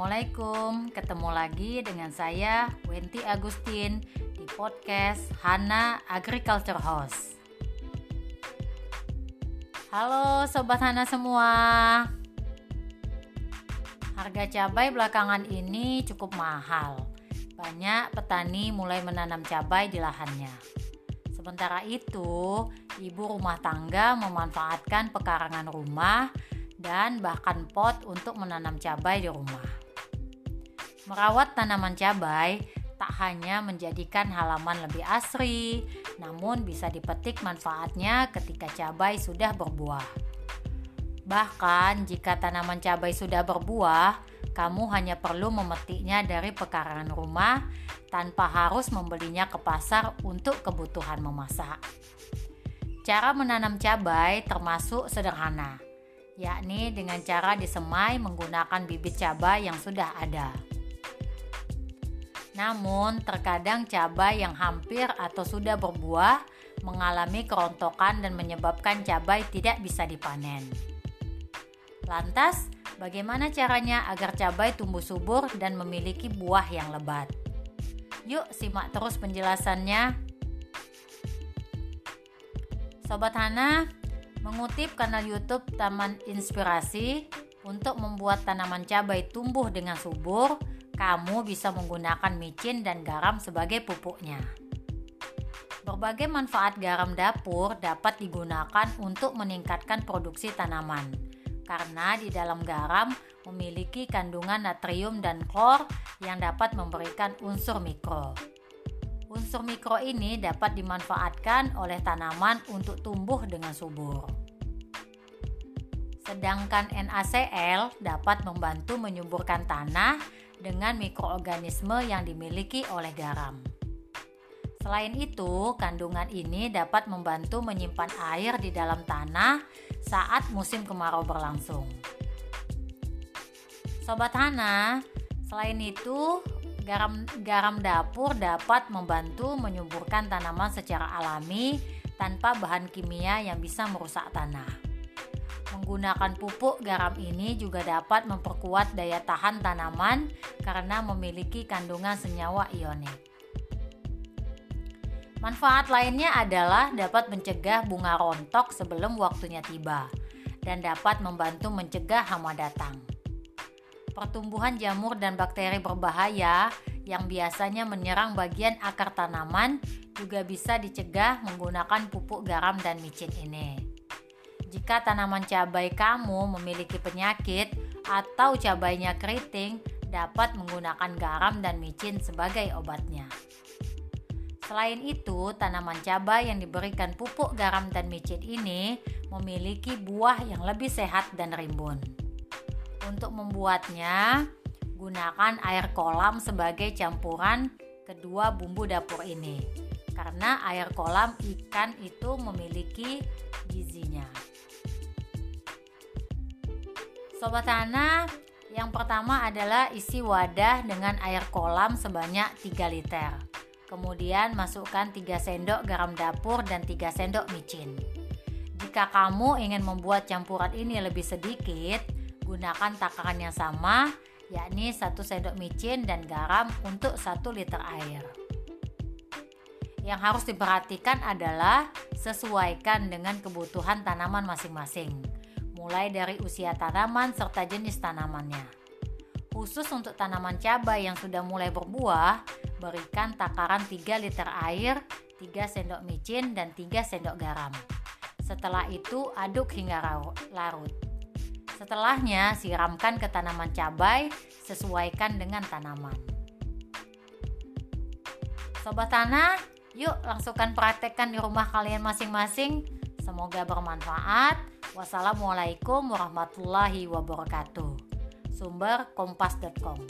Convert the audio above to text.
Assalamualaikum, ketemu lagi dengan saya Wenti Agustin di podcast Hana Agriculture House. Halo sobat Hana semua. Harga cabai belakangan ini cukup mahal. Banyak petani mulai menanam cabai di lahannya. Sementara itu, ibu rumah tangga memanfaatkan pekarangan rumah dan bahkan pot untuk menanam cabai di rumah. Merawat tanaman cabai tak hanya menjadikan halaman lebih asri, namun bisa dipetik manfaatnya ketika cabai sudah berbuah. Bahkan jika tanaman cabai sudah berbuah, kamu hanya perlu memetiknya dari pekarangan rumah tanpa harus membelinya ke pasar untuk kebutuhan memasak. Cara menanam cabai termasuk sederhana yakni dengan cara disemai menggunakan bibit cabai yang sudah ada. Namun, terkadang cabai yang hampir atau sudah berbuah mengalami kerontokan dan menyebabkan cabai tidak bisa dipanen. Lantas, bagaimana caranya agar cabai tumbuh subur dan memiliki buah yang lebat? Yuk, simak terus penjelasannya. Sobat Hana, Mengutip kanal YouTube Taman Inspirasi, untuk membuat tanaman cabai tumbuh dengan subur, kamu bisa menggunakan micin dan garam sebagai pupuknya. Berbagai manfaat garam dapur dapat digunakan untuk meningkatkan produksi tanaman, karena di dalam garam memiliki kandungan natrium dan klor yang dapat memberikan unsur mikro. Unsur mikro ini dapat dimanfaatkan oleh tanaman untuk tumbuh dengan subur. Sedangkan NaCl dapat membantu menyuburkan tanah dengan mikroorganisme yang dimiliki oleh garam. Selain itu, kandungan ini dapat membantu menyimpan air di dalam tanah saat musim kemarau berlangsung. Sobat Hana, selain itu, Garam, garam dapur dapat membantu menyuburkan tanaman secara alami tanpa bahan kimia yang bisa merusak tanah. Menggunakan pupuk garam ini juga dapat memperkuat daya tahan tanaman karena memiliki kandungan senyawa ionik. Manfaat lainnya adalah dapat mencegah bunga rontok sebelum waktunya tiba dan dapat membantu mencegah hama datang pertumbuhan jamur dan bakteri berbahaya yang biasanya menyerang bagian akar tanaman juga bisa dicegah menggunakan pupuk garam dan micin ini. Jika tanaman cabai kamu memiliki penyakit atau cabainya keriting, dapat menggunakan garam dan micin sebagai obatnya. Selain itu, tanaman cabai yang diberikan pupuk garam dan micin ini memiliki buah yang lebih sehat dan rimbun. Untuk membuatnya, gunakan air kolam sebagai campuran kedua bumbu dapur ini. Karena air kolam ikan itu memiliki gizinya. Sobat Tanah, yang pertama adalah isi wadah dengan air kolam sebanyak 3 liter. Kemudian masukkan 3 sendok garam dapur dan 3 sendok micin. Jika kamu ingin membuat campuran ini lebih sedikit, Gunakan takaran yang sama, yakni 1 sendok micin dan garam untuk 1 liter air. Yang harus diperhatikan adalah sesuaikan dengan kebutuhan tanaman masing-masing, mulai dari usia tanaman serta jenis tanamannya. Khusus untuk tanaman cabai yang sudah mulai berbuah, berikan takaran 3 liter air, 3 sendok micin, dan 3 sendok garam. Setelah itu aduk hingga larut. Setelahnya, siramkan ke tanaman cabai, sesuaikan dengan tanaman. Sobat tanah, yuk langsungkan praktekkan di rumah kalian masing-masing. Semoga bermanfaat. Wassalamualaikum warahmatullahi wabarakatuh. Sumber kompas.com